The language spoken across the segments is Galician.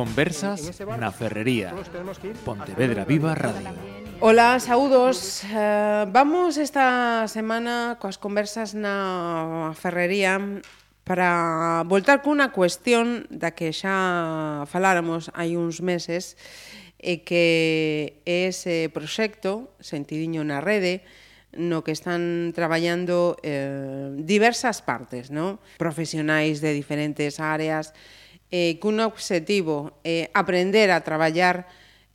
Conversas na Ferrería. Pontevedra Viva Radio. Ola, saúdos. Eh, vamos esta semana coas conversas na Ferrería para voltar cunha cuestión da que xa faláramos hai uns meses e que é ese proxecto Sentidiño na Rede no que están traballando eh, diversas partes, no? profesionais de diferentes áreas, eh, cun objetivo, eh, aprender a traballar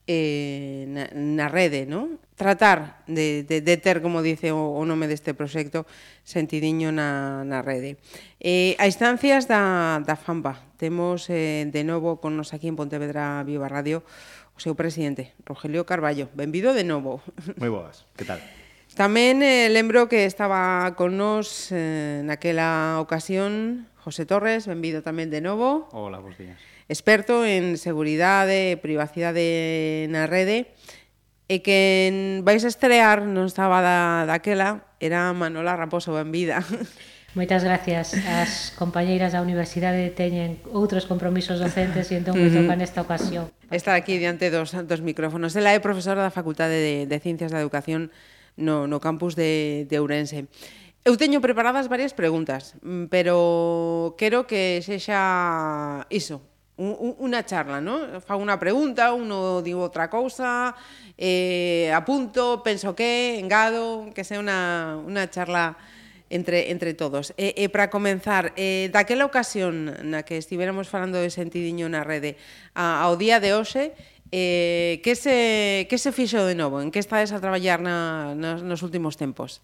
eh, na, na rede, no? Tratar de, de, de ter, como dice o, o nome deste proxecto, sentidiño na, na rede. Eh, a instancias da, da FAMBA, temos eh, de novo con nos aquí en Pontevedra Viva Radio o seu presidente, Rogelio Carballo. Benvido de novo. Moi boas, que tal? Tamén eh, lembro que estaba con nos eh, naquela ocasión José Torres, benvido tamén de novo. Hola, bons días. Experto en seguridade e privacidade na rede e que vais a estrear non estaba da, daquela, era Manola Raposo benvida. Moitas gracias. As compañeiras da universidade teñen outros compromisos docentes e entón me toca nesta ocasión. Está aquí diante dos, dos micrófonos. Ela é profesora da Facultade de, de Ciencias da Educación no, no campus de, de Ourense. Eu teño preparadas varias preguntas, mm, pero quero que sexa iso, unha charla, non? Fa unha pregunta, uno digo outra cousa, eh, apunto, penso que, engado, que sea unha, unha charla entre, entre todos. E, e para comenzar, eh, daquela ocasión na que estivéramos falando de sentidiño na rede a, ao día de hoxe, eh, que, se, que se fixo de novo? En que estades a traballar na, nos, nos últimos tempos?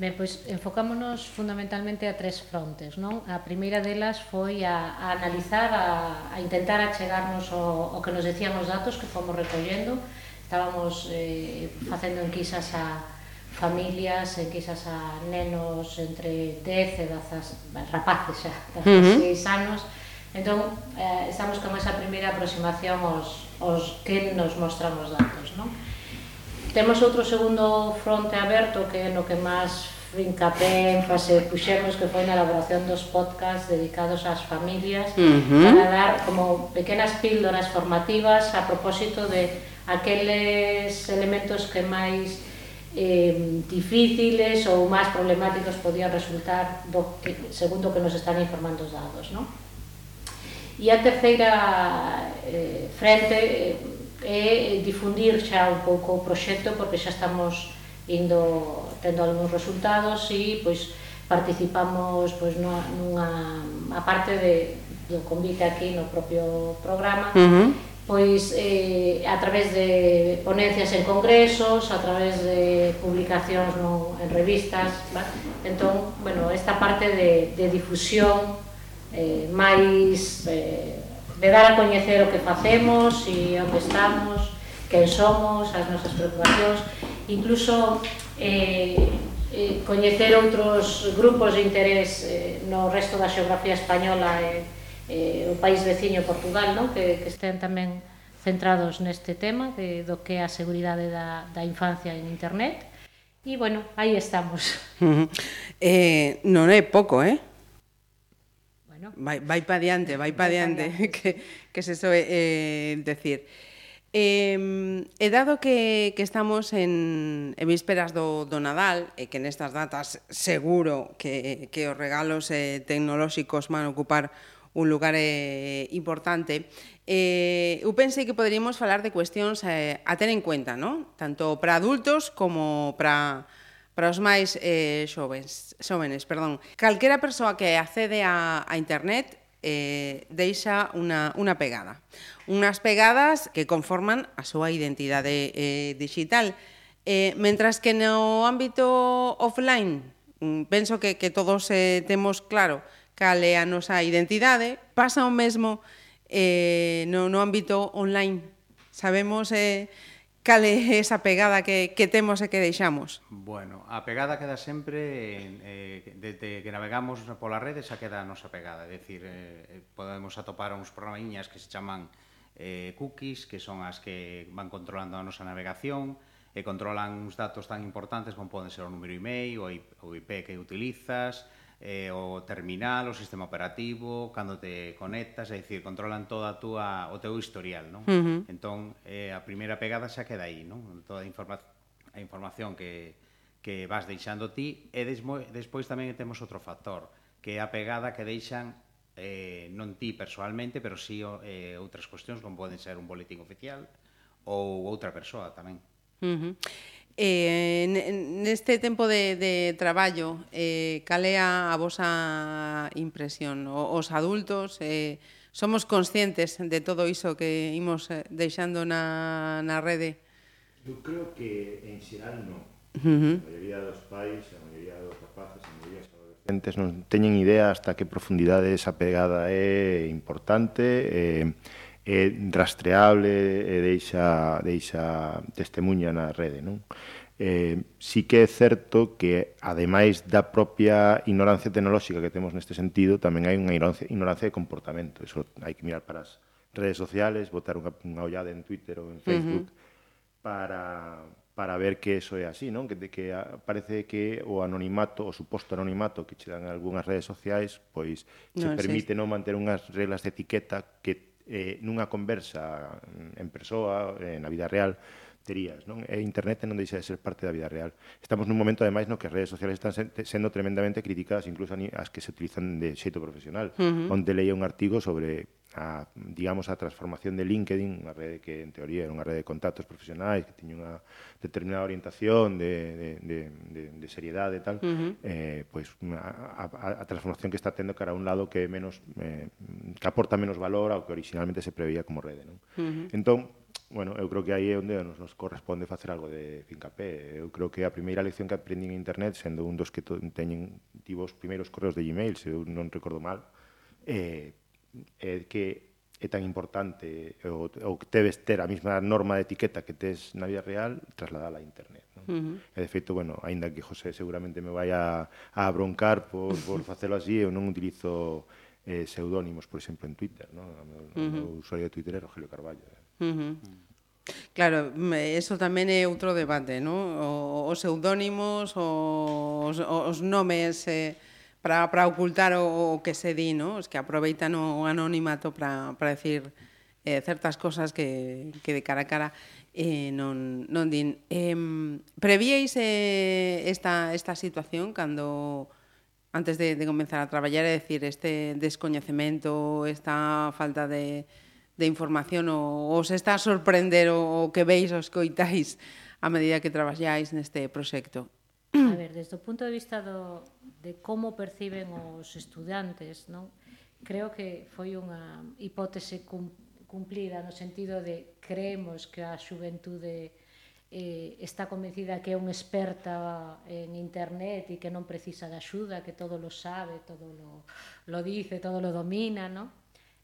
Ben, pois enfocámonos fundamentalmente a tres frontes, non? A primeira delas foi a, a analizar, a, a intentar achegarnos o, o que nos decían os datos que fomos recollendo. Estábamos eh, facendo enquisas a familias, enquisas a nenos entre 10 e dazas, rapaces xa, dazas uh -huh. 6 anos. Entón, eh, estamos con esa primeira aproximación aos, aos que nos mostran os datos, non? Temos outro segundo fronte aberto que é no que máis rincapé, énfase puxemos que foi na elaboración dos podcasts dedicados ás familias uh -huh. para dar como pequenas píldoras formativas a propósito de aqueles elementos que máis eh, difíciles ou máis problemáticos podían resultar do, segundo que nos están informando os dados. Non? E a terceira eh, frente eh, é difundir xa un pouco o proxecto porque xa estamos indo tendo algúns resultados e pois participamos pois nunha a parte de do convite aquí no propio programa. Uh -huh pois eh, a través de ponencias en congresos, a través de publicacións no, en revistas, va? entón, bueno, esta parte de, de difusión eh, máis eh, de dar a coñecer o que facemos e onde estamos, quen somos, as nosas preocupacións, incluso eh, eh, coñecer outros grupos de interés eh, no resto da xeografía española e eh, eh, o país veciño Portugal, non? Que, que estén tamén centrados neste tema de, do que é a seguridade da, da infancia en internet. E, bueno, aí estamos. Uh -huh. eh, non é pouco, eh? bueno. Vai, vai pa diante, vai pa diante, que, que se soe eh, decir. Eh, e dado que, que estamos en, en vísperas do, do Nadal, e que nestas datas seguro que, que os regalos eh, tecnolóxicos van a ocupar un lugar eh, importante. Eh, eu pensei que poderíamos falar de cuestións eh, a ter en cuenta, ¿no? tanto para adultos como para para os máis eh, xovens, xóvenes. Perdón. Calquera persoa que accede a, a internet eh, deixa unha, unha pegada. Unas pegadas que conforman a súa identidade eh, digital. Eh, mentras que no ámbito offline, mm, penso que, que todos eh, temos claro cal é a nosa identidade, pasa o mesmo eh, no, no ámbito online. Sabemos eh, cal é esa pegada que, que temos e que deixamos? Bueno, a pegada queda sempre, eh, desde que navegamos pola rede, xa queda a nosa pegada. É dicir, eh, eh podemos atopar uns programiñas que se chaman eh, cookies, que son as que van controlando a nosa navegación, e controlan uns datos tan importantes como poden ser o número e-mail, o IP que utilizas, eh, o terminal, o sistema operativo, cando te conectas, é dicir, controlan toda a túa, o teu historial, non? Uh -huh. Entón, eh, a primeira pegada xa queda aí, non? Toda a, informa a información que, que vas deixando ti e despois tamén temos outro factor, que é a pegada que deixan eh, non ti persoalmente, pero si sí, eh, outras cuestións como poden ser un boletín oficial ou outra persoa tamén. Uh -huh. Eh, neste tempo de, de traballo, eh, cal é a, a vosa impresión? O, os adultos eh, somos conscientes de todo iso que imos eh, deixando na, na rede? Eu creo que en xeral non. Uh -huh. A maioría dos pais, a maioría dos rapaces, a maioría dos adolescentes non teñen idea hasta que profundidade esa pegada é importante. Eh, é rastreable e deixa, deixa testemunha na rede. Non? Eh, sí que é certo que, ademais da propia ignorancia tecnolóxica que temos neste sentido, tamén hai unha ignorancia, ignorancia de comportamento. Eso hai que mirar para as redes sociales, botar unha, unha ollada en Twitter ou en Facebook uh -huh. para, para ver que eso é así, non? Que, que parece que o anonimato, o suposto anonimato que che dan algunhas redes sociais, pois non, se permite non manter unhas reglas de etiqueta que eh, nunha conversa en persoa, eh, na vida real, terías, non? E internet non deixa de ser parte da vida real. Estamos nun momento, ademais, no que as redes sociales están sendo tremendamente criticadas, incluso as que se utilizan de xeito profesional. Uh -huh. Onde leía un artigo sobre a, digamos, a transformación de LinkedIn, unha rede que en teoría era unha rede de contactos profesionais, que tiña unha determinada orientación de, de, de, de de seriedade e tal, uh -huh. eh, pois pues, a, a, a transformación que está tendo cara a un lado que menos eh, que aporta menos valor ao que originalmente se preveía como rede, non? Uh -huh. Entón, bueno, eu creo que aí é onde nos, nos corresponde facer algo de fincapé. Eu creo que a primeira lección que aprendín en internet, sendo un dos que teñen tivo os primeiros correos de Gmail, se eu non recordo mal, eh, é que é tan importante ou, ou que debes ter a mesma norma de etiqueta que tes na vida real, trasladala a internet. Non? Uh -huh. E de feito, bueno, aínda que José seguramente me vai a, a broncar por, por facelo así, eu non utilizo eh, pseudónimos, por exemplo, en Twitter. Non? O meu, uh -huh. meu usuario de Twitter é Rogelio Carballo. Eh? Uh -huh. Mm. Claro, eso tamén é outro debate, non? O, os pseudónimos, os, os nomes... Eh para, para ocultar o, o que se di, ¿no? Os que aproveitan o anonimato para, para decir eh, certas cosas que, que de cara a cara eh, non, non din. Eh, prevíais eh, esta, esta situación cando antes de, de comenzar a traballar, é dicir, este descoñecemento, esta falta de, de información ou, os está a sorprender o, o que veis, os coitais a medida que traballáis neste proxecto? Mm. a ver, desde o punto de vista do, de como perciben os estudantes, non? creo que foi unha hipótese cumplida no sentido de creemos que a xuventude eh, está convencida que é unha experta en internet e que non precisa de axuda, que todo lo sabe, todo lo, lo dice, todo lo domina, non?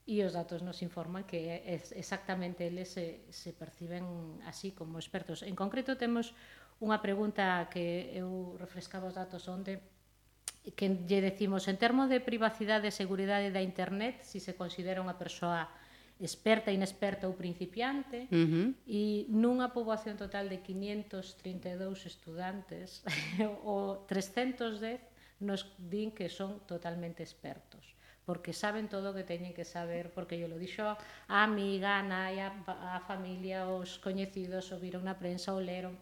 E os datos nos informan que es exactamente eles se, se perciben así como expertos. En concreto temos unha pregunta que eu refrescaba os datos onde que lle decimos en termo de privacidade e seguridade da internet se si se considera unha persoa experta, inexperta ou principiante uh -huh. e nunha poboación total de 532 estudantes o 310 nos din que son totalmente expertos porque saben todo o que teñen que saber, porque yo lo dixo a amiga, a nai, a, a familia, os coñecidos, o viron na prensa, o leron,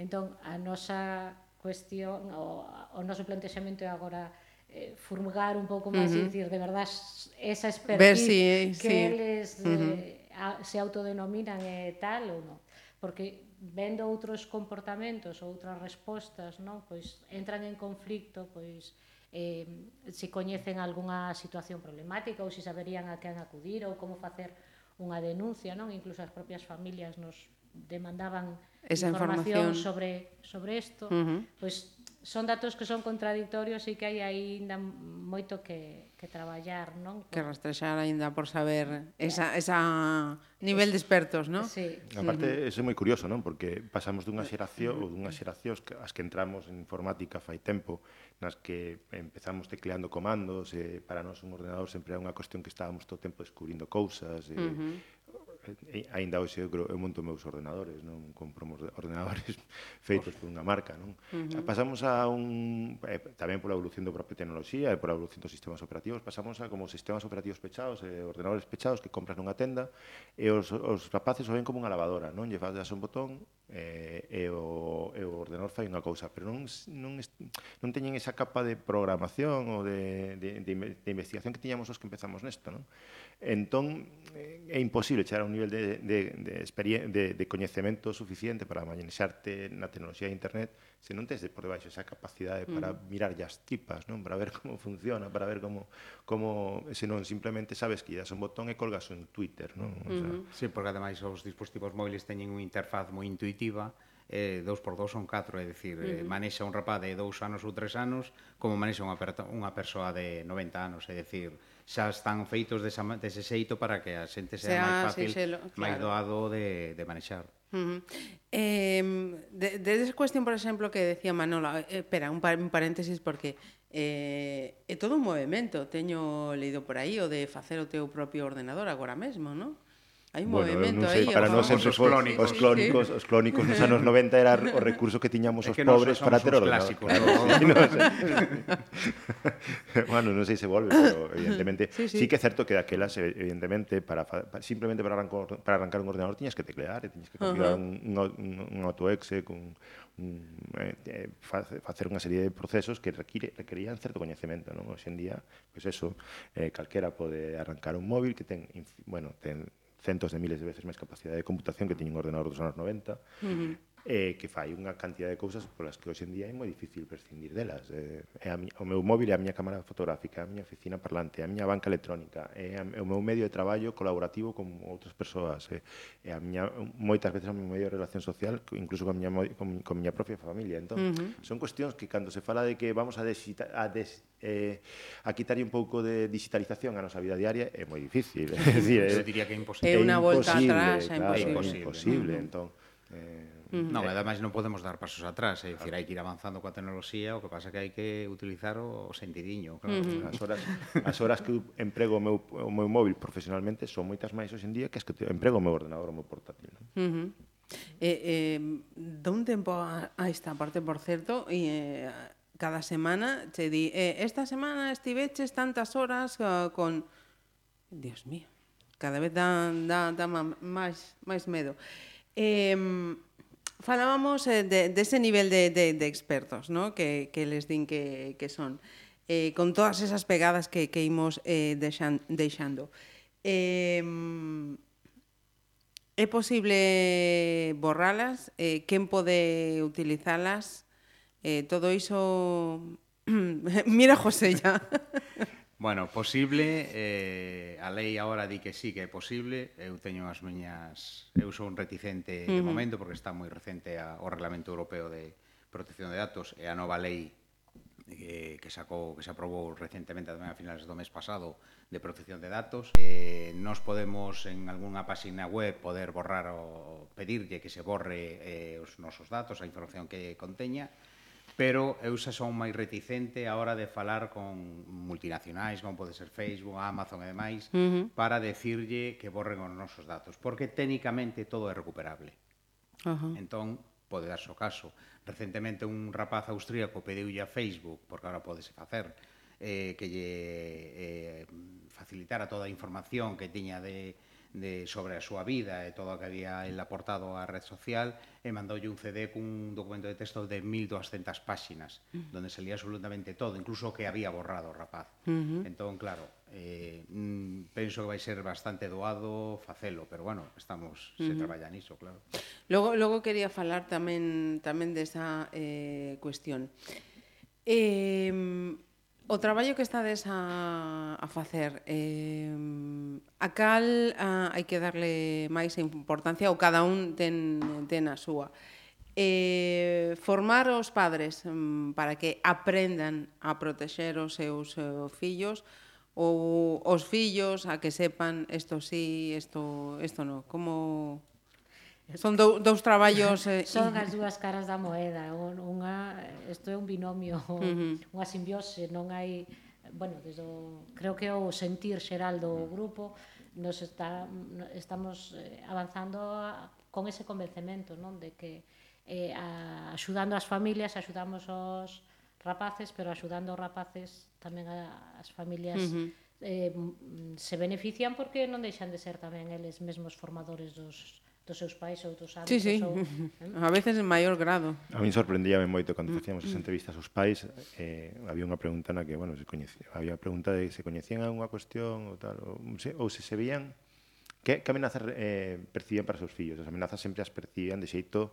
Entón, a nosa cuestión, o, o noso plantexamento é agora eh, furgar un pouco máis uh -huh. e dicir, de verdad, esa expertise si, que sí. eles uh -huh. eh, a, se autodenominan e eh, tal ou non. Porque vendo outros comportamentos, outras respostas, non? pois entran en conflicto, pois eh, se coñecen algunha situación problemática ou se saberían a quen acudir ou como facer unha denuncia, non? Incluso as propias familias nos demandaban Esa información, información sobre sobre isto, uh -huh. pois son datos que son contradictorios e que hai aínda moito que, que traballar, non? Que rastrexar aínda por saber esa, esa nivel de expertos, non? Sí. Aparte, é moi curioso, non? Porque pasamos dunha xeración ou dunhas xeracións as que entramos en informática fai tempo, nas que empezamos tecleando comandos, e para nós un ordenador sempre era unha cuestión que estábamos todo o tempo descubrindo cousas, eh, e, uh -huh Eh, aínda hoxe eu, creo, eu monto meus ordenadores, non compro meus ordenadores feitos por unha marca, non? Uh -huh. Pasamos a un eh, tamén pola evolución da propia tecnoloxía e pola evolución dos sistemas operativos, pasamos a como sistemas operativos pechados, eh, ordenadores pechados que compras nunha tenda e os, os rapaces o ven como unha lavadora, non? Lle fas un botón eh, e, o, e o ordenador fai unha cousa, pero non, non, non teñen esa capa de programación ou de, de, de, de investigación que tiñamos os que empezamos nesto. Non? Entón, eh, é imposible chegar a un nivel de, de, de, de, de coñecemento suficiente para manexarte na tecnoloxía de internet se non tes por debaixo esa capacidade para mm. mirar as tipas, non? Para ver como funciona, para ver como como se non simplemente sabes que das un botón e colgas un Twitter, non? O sea, mm -hmm. Sí, porque ademais os dispositivos móviles teñen unha interfaz moi intuitiva eh, dous por dous son catro, é dicir, uh -huh. eh, manexa un rapaz de dous anos ou tres anos como manexa unha, unha persoa de 90 anos, é dicir, xa están feitos desa, dese xeito para que a xente sea, sea máis fácil, sí, claro. máis doado de, de manexar. Uh -huh. eh, de, de, esa cuestión, por exemplo, que decía Manolo, eh, espera, un, par, un, paréntesis porque eh, é todo un movimento, teño leído por aí o de facer o teu propio ordenador agora mesmo, non? Hai un bueno, eh, movimento sei, aí, para nós sempre os clónicos, os clónicos, sí. os clónicos nos anos 90 era o recurso que tiñamos os que pobres para ter ordenador. Clásicos, claro, ¿no? sí, no sé. bueno, non sei se volve, pero evidentemente sí, sí. sí que é certo que daquelas evidentemente para, para simplemente para arrancar, para arrancar un ordenador tiñas que teclear, eh, e tiñas que configurar uh -huh. un, un, un autoexe con un, eh, facer unha serie de procesos que require, requerían certo coñecemento, non? Hoxe en día, pois pues eso, eh, calquera pode arrancar un móvil que ten, bueno, ten centos de miles de veces máis capacidade de computación que teñen un ordenador dos anos 90, uh -huh eh, que fai unha cantidad de cousas polas que hoxe en día é moi difícil prescindir delas. Eh, é a mi, o meu móvil é a miña cámara fotográfica, é a miña oficina parlante, é a miña banca electrónica, é, a, é o meu medio de traballo colaborativo con outras persoas, é, é a miña, moitas veces o meu medio de relación social, incluso con a miña, con, con miña propia familia. Entón, uh -huh. son cuestións que cando se fala de que vamos a, desita, a des, eh, a quitar un pouco de digitalización a nosa vida diaria é moi difícil. é, dicir, é, diría que é imposible. É unha volta atrás, é imposible. Claro, é imposible. É imposible. Uh -huh. Entón, eh, Mm. Non, ademais non podemos dar pasos atrás, é dicir, hai que ir avanzando coa tecnoloxía, o que pasa que hai que utilizar o, sentidiño, claro. Mm. As horas as horas que emprego o meu o meu móvil profesionalmente son moitas máis hoxe en día que as que emprego o meu ordenador o meu portátil. Non? Uh -huh. Eh, eh, de un tempo a, a esta parte, por certo, e eh, cada semana che di, eh, esta semana estiveches tantas horas uh, con Dios mío, cada vez dá, dá, dá máis, máis medo. Eh, Falábamos eh, de, de ese nivel de, de, de expertos ¿no? que, que les din que, que son, eh, con todas esas pegadas que, que imos eh, deixan, deixando. Eh, é posible borralas? Eh, quen pode utilizalas? Eh, todo iso... Mira, José, ya. Bueno, posible, eh, a lei agora di que sí que é posible, eu teño as miñas... Eu sou un reticente de uh -huh. momento porque está moi recente a, o Reglamento Europeo de Protección de Datos e a nova lei eh, que sacou que se aprobou recentemente tamén a finales do mes pasado de protección de datos. Eh, nos podemos en algunha páxina web poder borrar o pedirlle que se borre eh, os nosos datos, a información que conteña pero eu xa son máis reticente a hora de falar con multinacionais, como pode ser Facebook, Amazon e demais, uh -huh. para decirlle que borren os nosos datos, porque técnicamente todo é recuperable. Uh -huh. Entón, pode darse o caso. Recentemente un rapaz austríaco pediulle a Facebook, porque agora podese facer, eh, que lle eh, facilitara toda a información que tiña de, de sobre a súa vida e todo o que había el aportado á red social e mandoulle un CD cun documento de texto de 1200 páxinas uh -huh. donde salía absolutamente todo, incluso o que había borrado o rapaz. Uh -huh. Entón, claro, eh, mm, penso que vai ser bastante doado facelo, pero bueno, estamos uh -huh. se traballa niso, claro. Logo, logo quería falar tamén tamén desa eh, cuestión. Eh, O traballo que estades a, a facer, eh, a cal a, hai que darle máis importancia ou cada un ten, ten a súa? Eh, formar os padres para que aprendan a protexer os seus eh, fillos ou os fillos a que sepan isto sí, isto, isto no? Como, Son dou, dous traballos... Eh, Son as dúas caras da moeda. Unha, isto é un binomio, uh -huh. unha simbiose, non hai... Bueno, desde o, creo que o sentir xeral do grupo nos está, estamos eh, avanzando a, con ese convencemento, non? De que eh, a, axudando as familias, axudamos os rapaces, pero axudando os rapaces tamén a, as familias uh -huh eh, se benefician porque non deixan de ser tamén eles mesmos formadores dos dos seus pais ou dos hábitos. Sí, sí. Ou, eh? A veces en maior grado. A min sorprendíame moito cando facíamos as mm. entrevistas aos pais, eh, había unha pregunta na que, bueno, se coñecía, había a pregunta de se coñecían algunha cuestión ou tal, ou se, ou se se veían que, que amenazas eh, percibían para seus fillos. As amenazas sempre as percibían de xeito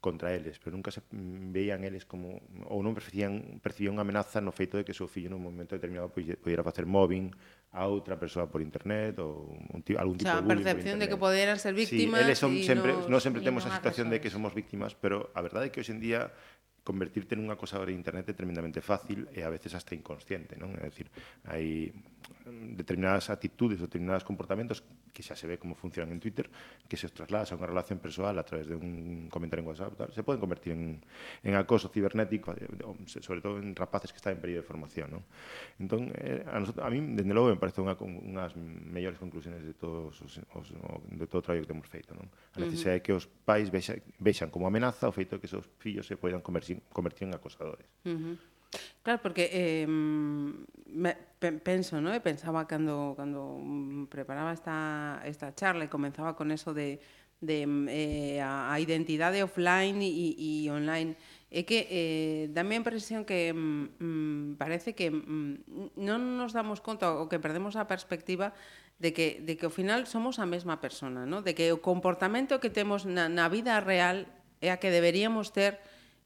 contra eles, pero nunca se mm, veían eles como ou non percibían, percibían unha amenaza no feito de que o seu fillo nun momento determinado pudiera facer mobbing a outra persoa por internet ou un tipo, algún tipo o sea, de bullying. percepción de que poderan ser víctimas. Sí, eles son sempre, nos, no sempre temos a situación de que somos víctimas, pero a verdade é que hoxe en día convertirte nunha acosador de internet é tremendamente fácil e a veces hasta inconsciente, non? É dicir, hai determinadas actitudes, determinados comportamentos que xa se ve como funcionan en Twitter, que se os trasladas a unha relación persoal a través de un comentario en WhatsApp, tal, se poden convertir en, en acoso cibernético, eh, sobre todo en rapaces que están en período de formación. Non? Entón, eh, a, nosotros, a mí, dende logo, me parece unha, unhas mellores conclusiones de, todos os, os, de todo o traballo que temos feito. Non? A necesidade uh -huh. que os pais vexan, vexan como amenaza o feito de que os fillos se poidan convertir, convertir en acosadores. Uh -huh. Claro, porque eh, me, penso, ¿no? e pensaba cando, cando preparaba esta, esta charla e comenzaba con eso de, de eh, a, a identidade offline e, e online é que eh, dame a impresión que mm, mm, parece que mm, non nos damos conta ou que perdemos a perspectiva de que, de que ao final somos a mesma persona, ¿no? de que o comportamento que temos na, na vida real é a que deberíamos ter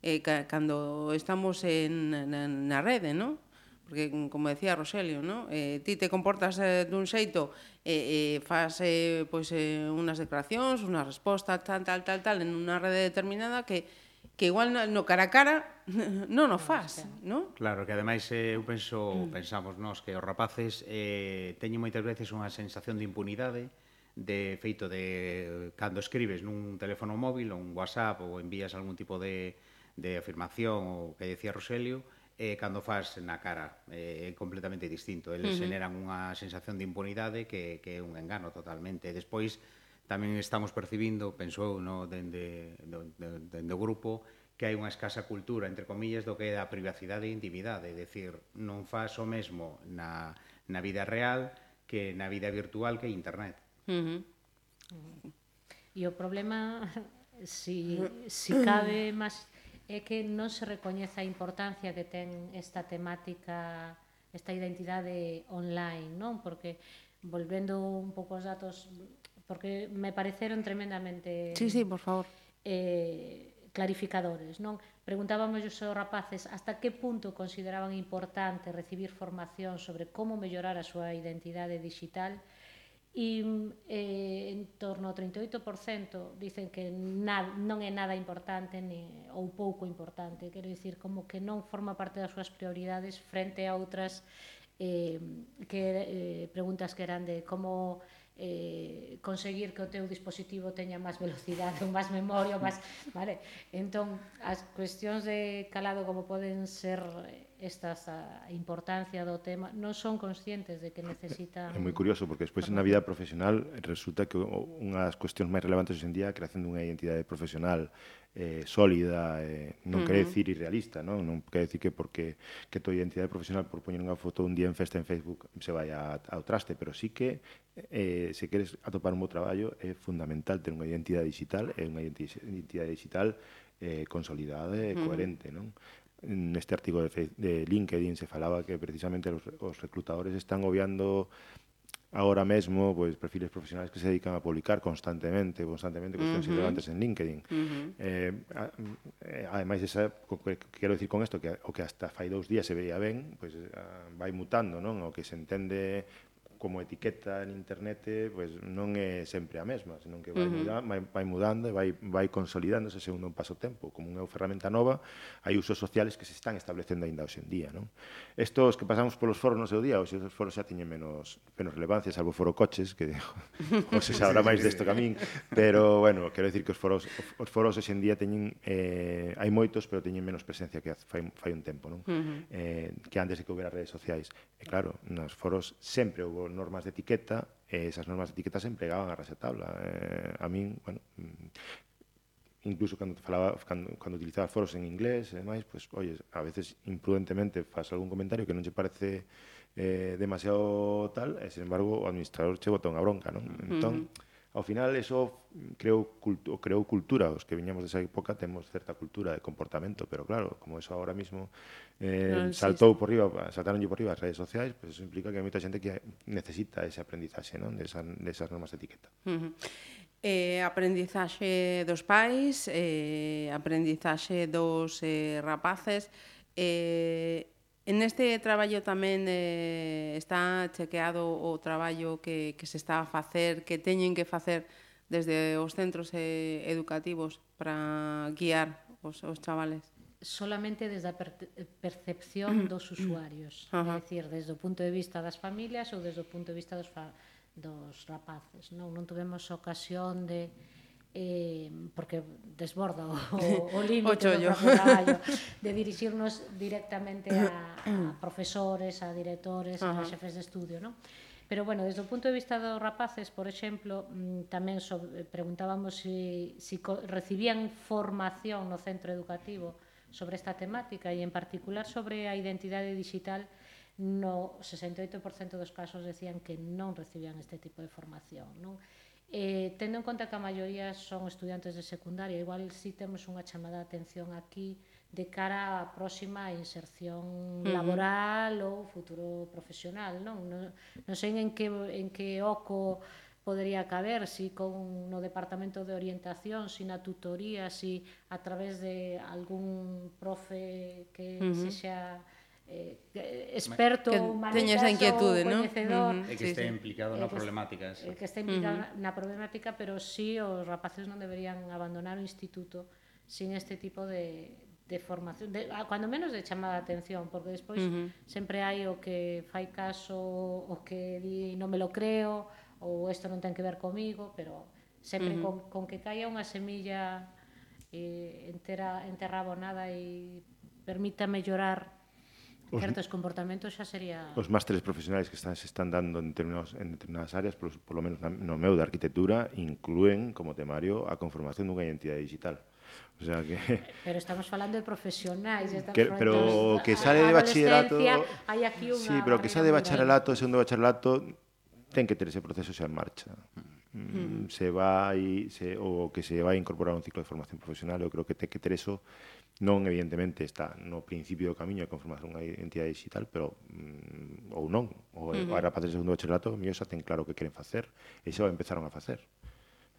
eh, cando estamos en, na, na rede, non? porque como decía Roselio, ¿no? Eh, ti te comportas eh, dun xeito, eh, eh faz eh, pois eh, unhas declaracións, unha respostas tal tal tal tal en unha rede determinada que que igual no, no cara a cara non o faz, non? Claro, que ademais eh, eu penso, mm. pensamos nós que os rapaces eh, teñen moitas veces unha sensación de impunidade de feito de cando escribes nun teléfono móvil ou un WhatsApp ou envías algún tipo de de afirmación ou que decía Roselio, eh, cando faz na cara eh, é completamente distinto eles uh -huh. generan unha sensación de impunidade que, que é un engano totalmente despois tamén estamos percibindo pensou no, dende, dende, dende o grupo que hai unha escasa cultura, entre comillas, do que é a privacidade e intimidade, é dicir, non faz o mesmo na, na vida real que na vida virtual que internet. Uh -huh. E o problema, si, si cabe máis é que non se recoñece a importancia que ten esta temática, esta identidade online, non? Porque volvendo un pouco os datos porque me pareceron tremendamente Sí, sí, por favor. Eh, clarificadores, non? Preguntábamos aos rapaces hasta que punto consideraban importante recibir formación sobre como mellorar a súa identidade digital e eh, en torno ao 38% dicen que na, non é nada importante ni, ou pouco importante, quero dicir como que non forma parte das súas prioridades frente a outras eh, que, eh, preguntas que eran de como eh, conseguir que o teu dispositivo teña máis velocidade ou máis memoria, máis, vale? Entón, as cuestións de calado como poden ser estas a importancia do tema, non son conscientes de que necesitan... É moi curioso, porque despois na vida profesional resulta que unha das cuestións máis relevantes hoxe en día é a creación dunha identidade profesional eh, sólida, eh, non uh -huh. quere dicir irrealista, non? non quere dicir que porque que a tua identidade profesional por poñer unha foto un día en festa en Facebook se vai a, ao traste, pero sí que eh, se queres atopar un bo traballo é fundamental ter unha identidade digital e unha identidade digital eh, consolidada eh, e coherente, mm. non? Neste artigo de, de LinkedIn se falaba que precisamente os, os reclutadores están obviando ahora mesmo pois perfiles profesionales que se dedican a publicar constantemente, constantemente cuestións uh -huh. relevantes en LinkedIn. Uh -huh. Eh, eh, ademais esa quero dicir con isto que o que hasta fai dous días se veía ben, pois ah, vai mutando, non? O que se entende como etiqueta en internet pues, non é sempre a mesma, senón que vai, uh -huh. mudando, vai, vai mudando e vai, vai consolidándose segundo un paso tempo. Como unha ferramenta nova, hai usos sociales que se están establecendo ainda hoxe en día. Non? Estos que pasamos polos foros no seu día, hoxe os foros xa tiñen menos, menos relevancia, salvo foro coches, que hoxe xa habrá máis desto que a min, pero, bueno, quero dicir que os foros, os foros hoxe en día teñen, eh, hai moitos, pero teñen menos presencia que fai, fai un tempo, non? Uh -huh. eh, que antes de que houbera redes sociais. E claro, nos foros sempre houve normas de etiqueta, e esas normas de etiqueta se empregaban a rasetabla. Eh, a min, bueno, mm, incluso cando falaba cando, cando utilizaba foros en inglés e demais, pois, pues, oye, a veces imprudentemente faz algún comentario que non che parece eh, demasiado tal, e, sin embargo, o administrador che bota unha bronca, non? Entón, uh -huh Ao final, eso mm, creou, cultu creou cultura. Os que viñamos desa época temos certa cultura de comportamento, pero claro, como eso ahora mismo eh, ah, no, saltou sí, por riba, saltaronlle por riba as redes sociais, pues eso implica que hai moita xente que necesita ese aprendizaxe non? Desa, desas normas de etiqueta. Uh -huh. Eh, aprendizaxe dos pais, eh, aprendizaxe dos eh, rapaces, eh, En este traballo tamén eh, está chequeado o traballo que, que se está a facer, que teñen que facer desde os centros eh, educativos para guiar os, os chavales? Solamente desde a percepción dos usuarios, é dicir, desde o punto de vista das familias ou desde o punto de vista dos, dos rapaces. Non, non tivemos ocasión de eh, porque desborda o, o límite do traballo de dirixirnos directamente a, a profesores, a directores, uh -huh. a xefes de estudio, non? Pero bueno, desde o punto de vista dos rapaces, por exemplo, mm, tamén so, preguntábamos se si, si recibían formación no centro educativo sobre esta temática e en particular sobre a identidade digital no 68% dos casos decían que non recibían este tipo de formación, non? Eh, tendo en conta que a maioría son estudiantes de secundaria, igual si sí temos unha chamada de atención aquí de cara á próxima inserción uh -huh. laboral ou futuro profesional, non? Non, non sei en que, en que oco podería caber, si con no departamento de orientación, si na tutoría, si a través de algún profe que uh -huh. sexa eh, eh experto que teña esa inquietude, non? Uh -huh. E que está implicado sí, na problemática esa. que está implicado uh -huh. na problemática, pero sí os rapaces non deberían abandonar o instituto sin este tipo de, de formación, de, cando menos de chamada de atención, porque despois uh -huh. sempre hai o que fai caso, o que di non me lo creo, ou isto non ten que ver comigo, pero sempre uh -huh. con, con que caia unha semilla eh, entera, enterra abonada e permítame llorar os, certos comportamentos xa sería... Os másteres profesionais que están, se están dando en, determinados, en determinadas áreas, por, por lo menos na, no meu da arquitectura, inclúen como temario a conformación dunha identidade digital. O sea que eh, Pero estamos falando de profesionais, que, pero que sale de bachillerato, hai aquí unha Sí, pero que sale de bacharelato, segundo bacharelato, ten que ter ese proceso xa en marcha. Hmm. Mm, se vai se o que se vai incorporar un ciclo de formación profesional, eu creo que ten que ter eso non evidentemente está no principio do camiño a conformación unha identidade digital, pero mm, ou non, ou uh -huh. para facer segundo bachillerato, míos xa ten claro o que queren facer, e xa empezaron a facer.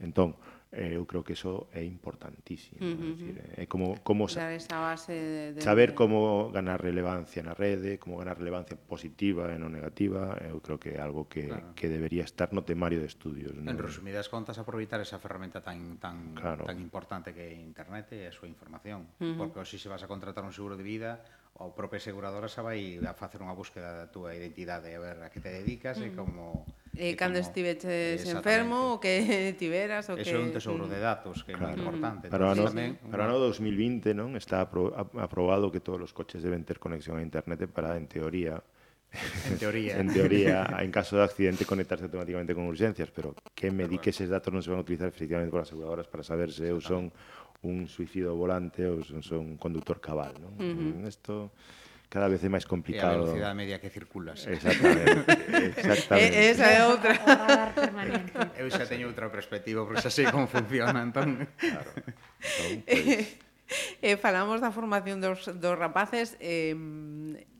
Entón, eh, eu creo que eso é importantísimo, uh -huh. decir, é eh, como como sa esa base de, de saber como ganar relevancia na rede, como ganar relevancia positiva e non negativa, eh, eu creo que é algo que claro. que debería estar no temario de estudios, ¿no? En resumidas contas, aproveitar esa ferramenta tan tan claro. tan importante que é internet e a súa información, uh -huh. porque se se vas a contratar un seguro de vida, a propia aseguradora xa vai a facer unha búsqueda da túa identidade, a ver a que te dedicas uh -huh. e como eh, cando estiveches enfermo, o que tiveras, o que Eso é un tesouro de datos que claro. é moi importante. Para o ano, tamén, para ano 2020, non, está apro aprobado que todos os coches deben ter conexión a internet eh, para en teoría En teoría. en teoría, en caso de accidente, conectarse automáticamente con urgencias, pero que me di que eses datos non se van a utilizar efectivamente por as aseguradoras para saber se eu son un suicido volante ou son, son un conductor cabal. Non? Uh -huh cada vez é máis complicado. E a velocidade media que circulas. Exactamente. exactamente. E, esa é outra. Eu xa teño outra perspectiva, porque xa sei como funciona, entón. Claro. Entón, pues... Eh, falamos da formación dos, dos rapaces eh,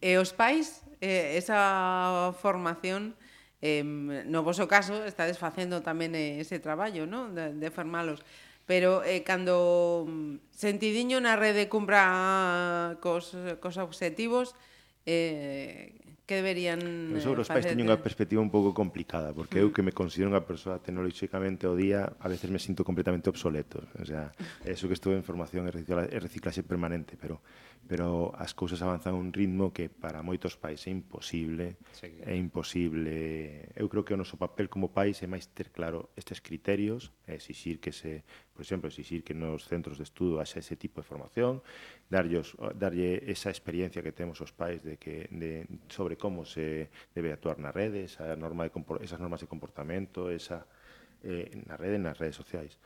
e os pais eh, esa formación eh, no vosso caso está desfacendo tamén eh, ese traballo no? de, de formalos pero eh, cando mm, sentidiño na rede cumpra cos, cos objetivos eh, que deberían eh, Pero sobre os pais teño unha perspectiva un pouco complicada porque eu que me considero unha persoa tecnolóxicamente o día a veces me sinto completamente obsoleto. O sea, eso que estuve en formación e reciclaxe permanente pero pero as cousas avanzan a un ritmo que para moitos pais é imposible, Seguir. é imposible. Eu creo que o noso papel como pais é máis ter claro estes criterios, é exixir que se, por exemplo, exixir que nos centros de estudo haxa ese tipo de formación, darlles darlle esa experiencia que temos os pais de que de sobre como se debe actuar na rede, esa norma de esas normas de comportamento, esa eh, na rede, nas redes sociais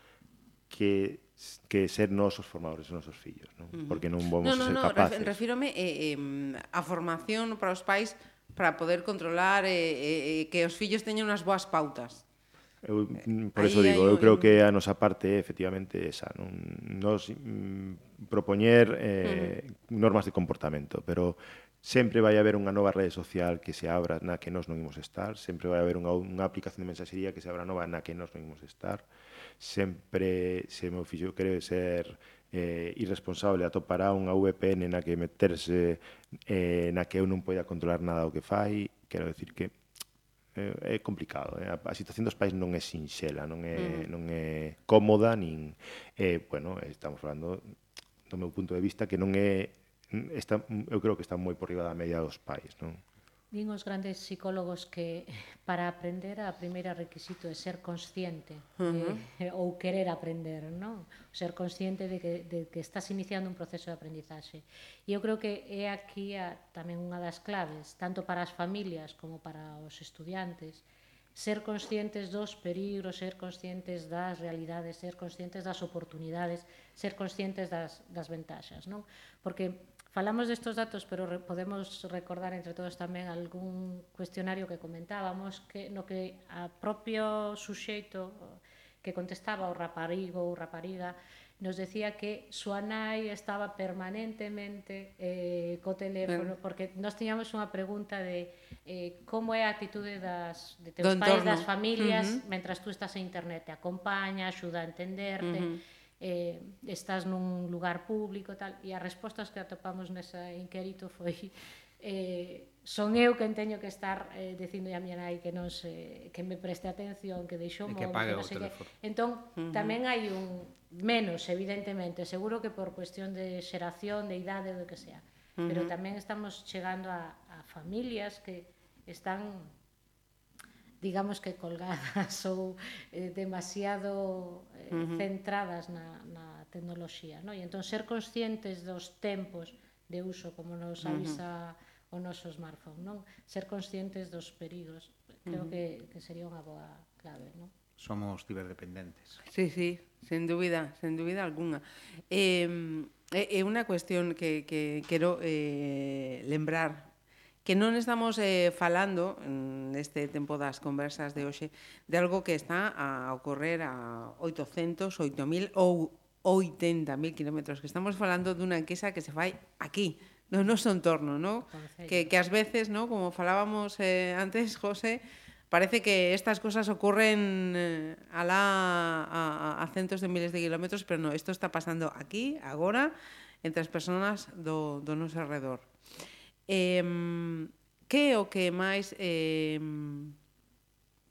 que que ser nós os formadores dos nosos fillos, non? Uh -huh. Porque non vamos no, no, a ser no, capaces. Refírome eh, eh, a formación para os pais para poder controlar eh, eh, eh que os fillos teñan unhas boas pautas. Eu, mm, por eso digo, eu creo que a nosa parte é efectivamente esa, non nos mm, propoñer eh, uh -huh. normas de comportamento, pero sempre vai haber unha nova rede social que se abra na que nós non imos estar, sempre vai haber unha, unha aplicación de mensaxería que se abra nova na que nós non imos estar. Uh sempre se meu fillo quere ser eh, irresponsable atopará unha VPN na que meterse eh, na que eu non poida controlar nada o que fai quero decir que eh, é complicado eh? a, a situación dos pais non é sinxela non é, mm. non é cómoda nin eh, bueno, estamos falando do meu punto de vista que non é está, eu creo que está moi por riba da media dos pais non? Din os grandes psicólogos que para aprender a primeira requisito é ser consciente uh -huh. eh, ou querer aprender, non? Ser consciente de que, de que estás iniciando un proceso de aprendizaxe. E eu creo que é aquí a, tamén unha das claves, tanto para as familias como para os estudiantes, ser conscientes dos perigos, ser conscientes das realidades, ser conscientes das oportunidades, ser conscientes das, das ventaxas, non? Porque Falamos destos datos, pero re, podemos recordar entre todos tamén algún cuestionario que comentábamos que no que a propio suxeito que contestaba o raparigo ou rapariga nos decía que súa nai estaba permanentemente eh, co teléfono, ben. porque nós tiñamos unha pregunta de eh, como é a atitude das, de teus Do pais, entorno. das familias, uh -huh. mentras tú estás en internet, te acompaña, axuda a entenderte... Uh -huh eh, estás nun lugar público tal e as respostas que atopamos nesa inquérito foi eh, son eu quen teño que estar eh, dicindo a miña nai que non se que me preste atención, que deixou mo, que, que non sei que. Entón, uh -huh. tamén hai un menos, evidentemente, seguro que por cuestión de xeración, de idade, do que sea. Uh -huh. Pero tamén estamos chegando a, a familias que están digamos que colgadas ou eh, demasiado eh, uh -huh. centradas na, na tecnoloxía. No? E entón ser conscientes dos tempos de uso, como nos avisa uh -huh. o noso smartphone, non? Ser conscientes dos perigos, creo uh -huh. que, que sería unha boa clave, non? Somos ciberdependentes. Sí, sí, sen dúbida, sen dúbida alguna. Eh, é eh, unha cuestión que, que quero eh, lembrar que non estamos eh, falando mm, neste tempo das conversas de hoxe de algo que está a ocorrer a 800, 8.000 ou 80.000 kilómetros, que estamos falando dunha enquisa que se fai aquí, no noso entorno, no? Que, que ás veces, no? como falábamos eh, antes, José, parece que estas cosas ocurren eh, a, la, a, a centos de miles de kilómetros, pero no, isto está pasando aquí, agora, entre as persoas do, do noso alrededor. Eh, que é o que máis eh,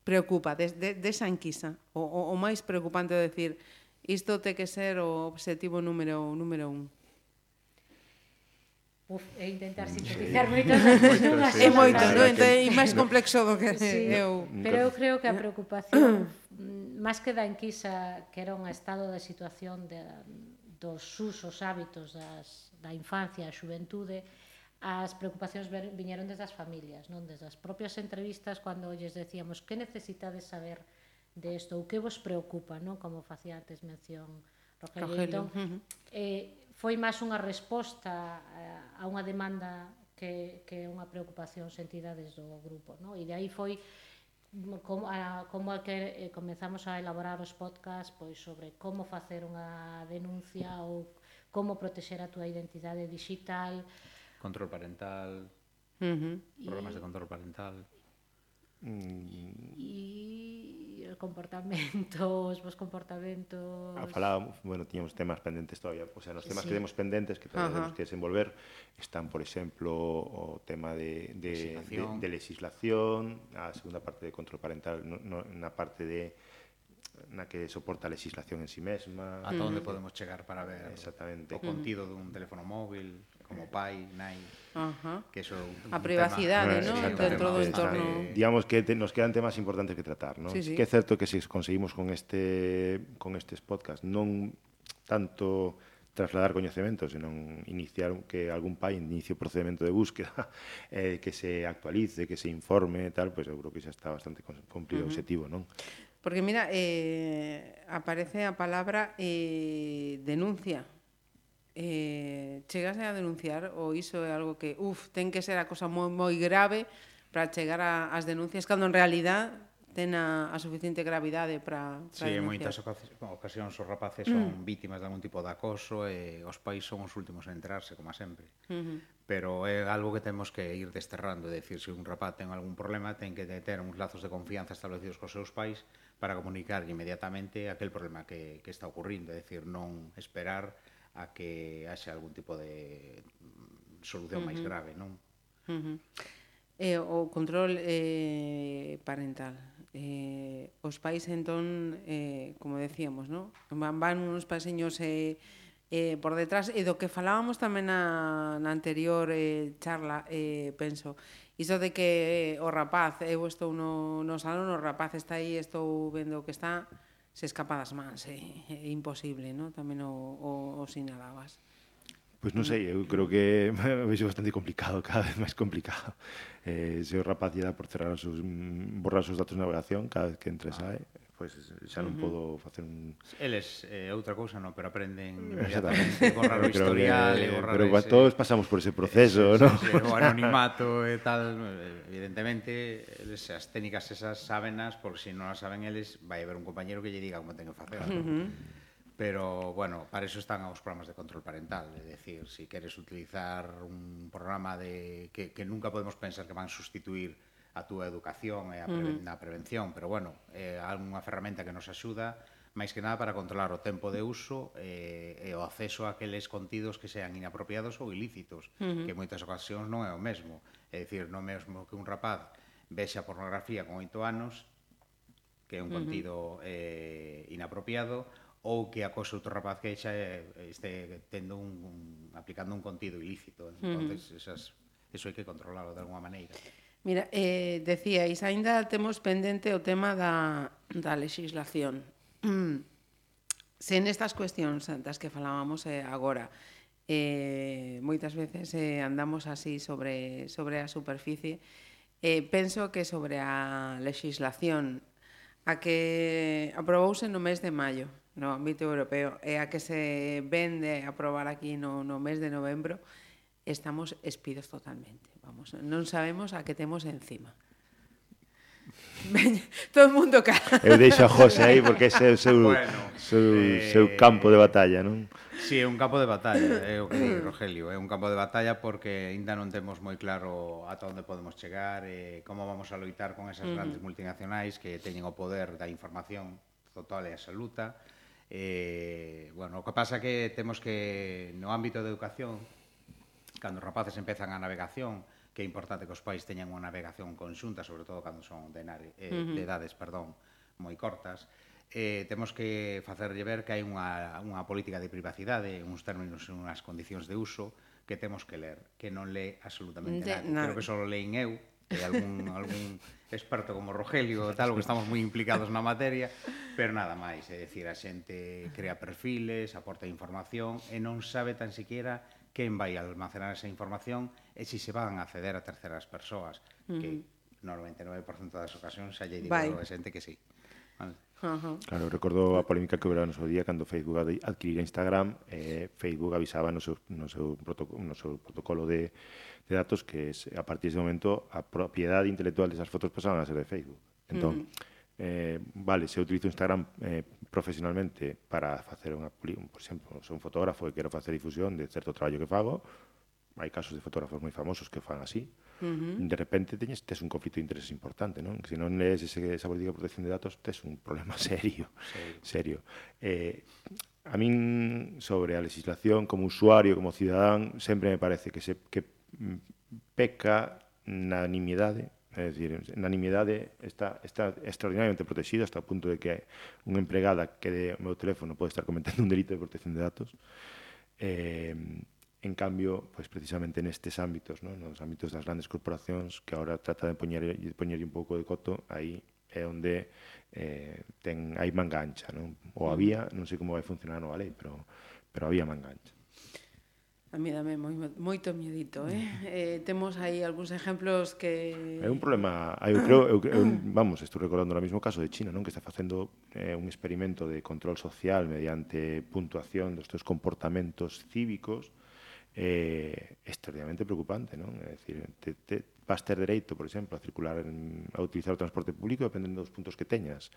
preocupa des, de, desa enquisa? O, o, o máis preocupante é decir, isto te que ser o obxectivo número número un. Uf, é intentar mm, sintetizar sí. moitas É moito, non? Entón, é máis complexo do que sí. eu. Pero eu creo que a preocupación, máis que da enquisa, que era un estado da situación de, dos usos hábitos das, da infancia e a xuventude, as preocupacións viñeron desde as familias, non desde as propias entrevistas cando lles decíamos que necesitades saber de isto ou que vos preocupa, non como facía antes mención Rogelio. Rogelio. Entón, uh -huh. eh, foi máis unha resposta eh, a unha demanda que, que é unha preocupación sentida desde o grupo. Non? E de aí foi como, a, como a que eh, comenzamos a elaborar os podcast pois, sobre como facer unha denuncia ou como protexer a túa identidade digital, Control parental, uh -huh. programas y... de control parental. E mm. comportamento, os vos comportamentos... A falábamos, bueno, tiñamos temas pendentes todavía, o sea, nos temas sí. que temos pendentes que todavía temos que desenvolver están, por exemplo, o tema de, de, legislación. de, de legislación, a segunda parte de control parental, no, no, na parte de na que soporta a legislación en sí mesma. Ata onde mm. podemos chegar para ver Exactamente. o contido mm. dun teléfono móvil, como pai, nai, Ajá. que eso a privacidade, eh, ¿no? dentro do entorno. Eh, digamos que te, nos quedan temas importantes que tratar, ¿no? Sí, sí. Que é certo que se conseguimos con este con estes podcast non tanto trasladar coñecementos, senón iniciar que algún pai inicie o procedimento de búsqueda, eh, que se actualice, que se informe, e tal, pois pues, eu creo que xa está bastante cumplido uh -huh. o objetivo, non? Porque mira, eh, aparece a palabra eh, denuncia. Eh, chegase a denunciar ou iso é algo que, uf, ten que ser a cosa moi, moi grave para chegar a, as denuncias, cando en realidad ten a, a suficiente gravidade para, para sí, en moitas ocasións os rapaces son mm. vítimas de algún tipo de acoso e os pais son os últimos a entrarse, como sempre. Uh -huh. Pero é algo que temos que ir desterrando, é dicir, se un rapaz ten algún problema, ten que ter uns lazos de confianza establecidos cos seus pais para comunicar inmediatamente aquel problema que, que está ocurrindo, é dicir, non esperar a que haxe algún tipo de mm, solución uh -huh. máis grave, non? Uh -huh. eh, o control eh, parental. Eh, os pais entón, eh, como decíamos, ¿no? van, van uns paseños eh, eh, por detrás, e do que falábamos tamén na, na anterior eh, charla, eh, penso, Iso de que eh, o rapaz, eu estou no, no salón, o rapaz está aí, estou vendo o que está, se escapa das mans, é, é imposible, no? tamén o, o, o sinalabas. Pois non sei, eu creo que vexo bastante complicado, cada vez máis complicado. Eh, se o rapaz lle dá por cerrar os seus, mm, borrar os seus datos de navegación cada vez que entre ah. sae, pois xa non podo facer un Eles eh, outra cousa non, pero aprenden mm. inmediatamente, borrar o historial, que, eh, borrar Pero ese... todos pasamos por ese proceso, eh, non? Sí, o anonimato e tal, evidentemente eles as técnicas esas sábenas, porque se si non as saben eles, vai haber un compañeiro que lle diga como ten que facer. Uh -huh. Pero, bueno, para eso están os programas de control parental, é dicir, se si queres utilizar un programa de que, que nunca podemos pensar que van a sustituir a túa educación e a preven uh -huh. na prevención, pero bueno, é eh, unha ferramenta que nos axuda máis que nada para controlar o tempo de uso eh, e o acceso a aqueles contidos que sean inapropiados ou ilícitos, uh -huh. que en moitas ocasións non é o mesmo. É dicir, non é mesmo que un rapaz vexa pornografía con oito anos, que é un uh -huh. contido eh, inapropiado, ou que acose outro rapaz que xa eh, este tendo un, un aplicando un contido ilícito. Entonces, uh -huh. esas, eso hai que controlarlo de alguma maneira. Mira, eh, decíais, aínda temos pendente o tema da, da legislación. Mm. Se nestas cuestións das que falábamos eh, agora, eh, moitas veces eh, andamos así sobre, sobre a superficie, eh, penso que sobre a legislación a que aprobouse no mes de maio no ámbito europeo e a que se vende aprobar aquí no, no mes de novembro, estamos espidos totalmente. Vamos, non sabemos a que temos encima. Todo o mundo cá. Eu deixo a José aí porque ese é o seu, bueno, seu, eh, seu campo de batalla, non? Si, sí, é un campo de batalla, é o que di Rogelio, é un campo de batalla porque aínda non temos moi claro ata onde podemos chegar e como vamos a loitar con esas grandes multinacionais que teñen o poder da información total e absoluta. Eh, bueno, o que pasa que temos que no ámbito de educación, cando os rapaces empezan a navegación, que é importante que os pais teñan unha navegación conxunta, sobre todo cando son de, nare, eh, uh -huh. de edades perdón, moi cortas, eh, temos que facerlle ver que hai unha, unha política de privacidade, uns términos e unhas condicións de uso que temos que ler, que non lee absolutamente de, nada. Creo que só leen eu, e algún, algún experto como Rogelio tal, que estamos moi implicados na materia, pero nada máis, é dicir, a xente crea perfiles, aporta información e non sabe tan siquiera quen vai almacenar esa información e se se van a ceder a terceras persoas, uh -huh. que no 99% das ocasións xa lle digo a xente que sí. Vale. Uh -huh. Claro, recordo a polémica que houve no seu día cando Facebook adquirira Instagram eh, Facebook avisaba no seu, no seu, protocolo, no seu protocolo de, de datos que es, a partir dese momento a propiedade intelectual desas fotos pasaban a ser de Facebook. Entón, uh -huh. eh, vale, se utilizo Instagram eh, profesionalmente para facer unha, por exemplo, son un fotógrafo e quero facer difusión de certo traballo que fago, hai casos de fotógrafos moi famosos que fan así, uh -huh. de repente teñes tes un conflito de intereses importante, non? Que se non lees ese, esa política de protección de datos, tes un problema serio, serio. serio. Eh, a min sobre a legislación como usuario, como cidadán, sempre me parece que se que peca na nimiedade, é dicir, na nimiedade está está extraordinariamente protexido hasta o punto de que unha empregada que de meu teléfono pode estar cometendo un delito de protección de datos. Eh, En cambio, pois precisamente nestes ámbitos, ¿no? nos ámbitos das grandes corporacións, que ahora trata de poñer, de poñer un pouco de coto, aí é onde eh, ten, hai manga ancha. Non? Ou había, non sei como vai funcionar a nova lei, pero, pero había mangancha. A mí dame moi, moito miedito, eh? eh temos aí algúns exemplos que... É un problema, eu creo, eu, eu, vamos, estou recordando ahora mismo o caso de China, non? Que está facendo eh, un experimento de control social mediante puntuación dos teus comportamentos cívicos eh, extraordinariamente preocupante. Non? É dicir, te, te, vas ter dereito, por exemplo, a circular, en, a utilizar o transporte público dependendo dos puntos que teñas.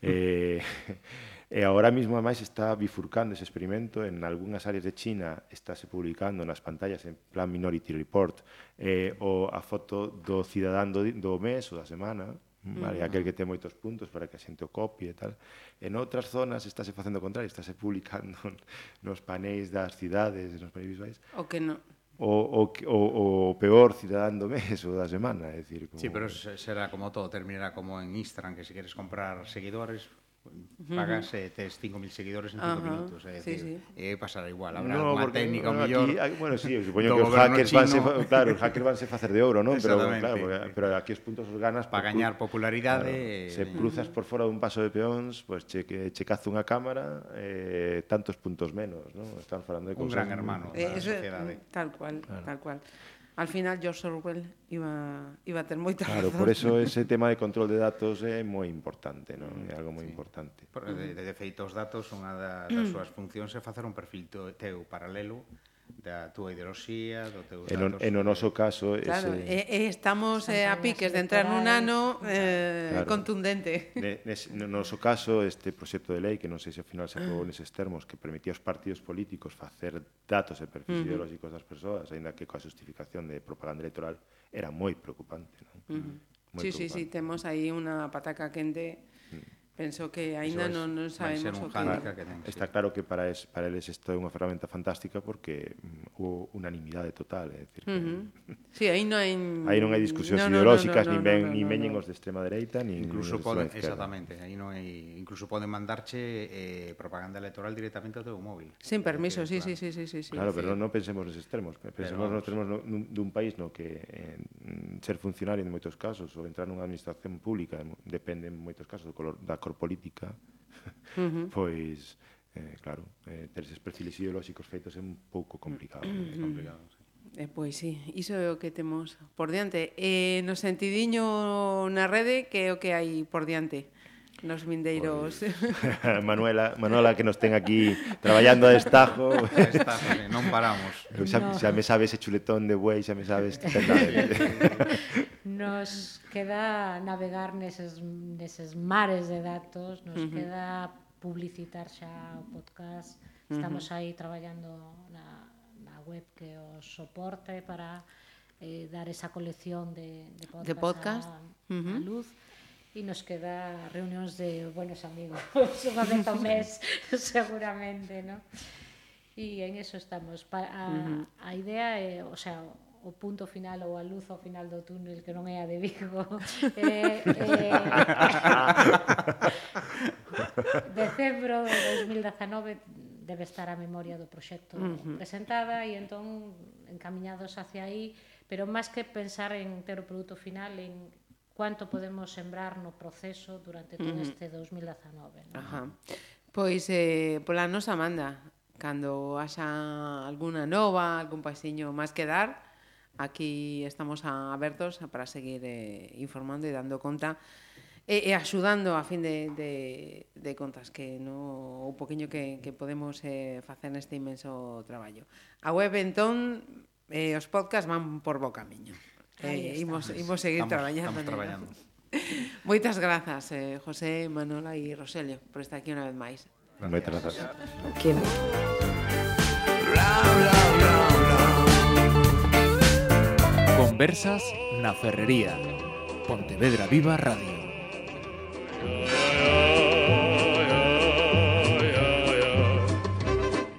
Mm. Eh, eh e agora mesmo, máis está bifurcando ese experimento. En algunhas áreas de China estáse publicando nas pantallas en plan Minority Report eh, o a foto do cidadán do, do mes ou da semana, Vale, mm. aquel que ten moitos puntos para que a xente o copie e tal. En outras zonas estáse facendo o contrario, estáse publicando nos panéis das cidades, nos panéis visuais. O que non o, o, o, o peor cidadán do mes ou da semana, é dicir, como... Sí, pero será como todo, terminará como en Instagram, que se si queres comprar seguidores, pagas eh, tes 5.000 seguidores en 5 uh -huh. minutos, é sí, sí. e pasará igual, habrá no, unha técnica no, mellor. Aquí, bueno, sí, supoño que os hackers van se, claro, os hackers vanse facer de ouro, non? Pero claro, porque, pero aquí os puntos os ganas para gañar popularidade. Claro, se cruzas por fora dun paso de peóns, pues che que che caza unha cámara, eh, tantos puntos menos, non? Están falando de un gran hermano eh, da sociedade. Tal cual, claro. tal cual Al final, George Orwell iba, iba a ter moita claro, razón. Claro, por eso ese tema de control de datos é moi importante, non? É algo moi sí. importante. Por, de, de feito, os datos, unha da, das mm. súas funcións é facer un perfil teu paralelo da túa ideoloxía, do teu datos... E no, noso caso... Claro, ese... e, e estamos eh, a piques de entrar nun ano eh, claro. contundente. De, nes, no noso caso, este proxecto de lei, que non sei se ao final se aprobou neses termos, que permitía aos partidos políticos facer datos e perfis uh -huh. ideolóxicos das persoas, aínda que coa justificación de propaganda electoral, era moi preocupante. Non? Uh -huh. Moi sí, preocupante. sí, sí, temos aí unha pataca quente Penso que aínda non, non sabemos o que... que ten, Está sí. claro que para, es, para eles isto é unha ferramenta fantástica porque mm, houve unanimidade total, é dicir, que... Uh -huh. Sí, aí non hai Aí non hai discusións no, ideolóxicas, no, no, no, nin ven, no, no, nin veñen no, no. os de extrema dereita, nin incluso poden, exactamente, aí non hai incluso poden mandarche eh, propaganda electoral directamente ao teu móvil. Sin permiso, sí, sí, sí, sí, sí, sí. Claro, sí. pero non pensemos nos extremos, pensemos pero, nos extremos dun país no que eh, ser funcionario en moitos casos ou entrar nunha administración pública depende en moitos casos do color da cor política. Uh -huh. pois eh, claro, eh, ter eses perfiles ideolóxicos feitos é un pouco complicado, é complicado, sí eh, pois sí, iso é o que temos por diante. Eh, no sentidiño na rede que é o que hai por diante nos vindeiros. Pois. Manuela, Manuela que nos ten aquí traballando a destajo. A destajo, non paramos. Xa, no. xa me sabe ese chuletón de buey, xa me sabe este Nos queda navegar neses, neses mares de datos, nos uh -huh. queda publicitar xa o podcast. Estamos aí traballando na web que os soporte para eh, dar esa colección de, de podcast, de podcast. A, uh -huh. a luz e nos queda reunións de buenos amigos unha vez ao mes seguramente ¿no? e en eso estamos pa, a, uh -huh. a idea é, o sea, o punto final ou a luz ao final do túnel que non é a de Vigo eh, eh, decembro de 2019 debe estar a memoria do proxecto uh -huh. presentada e entón encaminhados hacia aí, pero máis que pensar en ter o produto final en cuánto podemos sembrar no proceso durante todo uh -huh. este 2019. ¿no? Ajá. Pois eh, pola nosa manda, cando haxa alguna nova, algún pasiño máis que dar, aquí estamos a, abertos para seguir eh, informando e dando conta e, e axudando a fin de, de, de contas que no, o poquinho que, que podemos eh, facer neste imenso traballo. A web, entón, eh, os podcast van por bo camiño. Eh, imos, imos seguir estamos, traballando. Estamos traballando. Moitas grazas, eh, José, Manola e Roselio, por estar aquí unha vez máis. Moitas grazas. Aquí. Conversas na Ferrería. Pontevedra Viva Radio.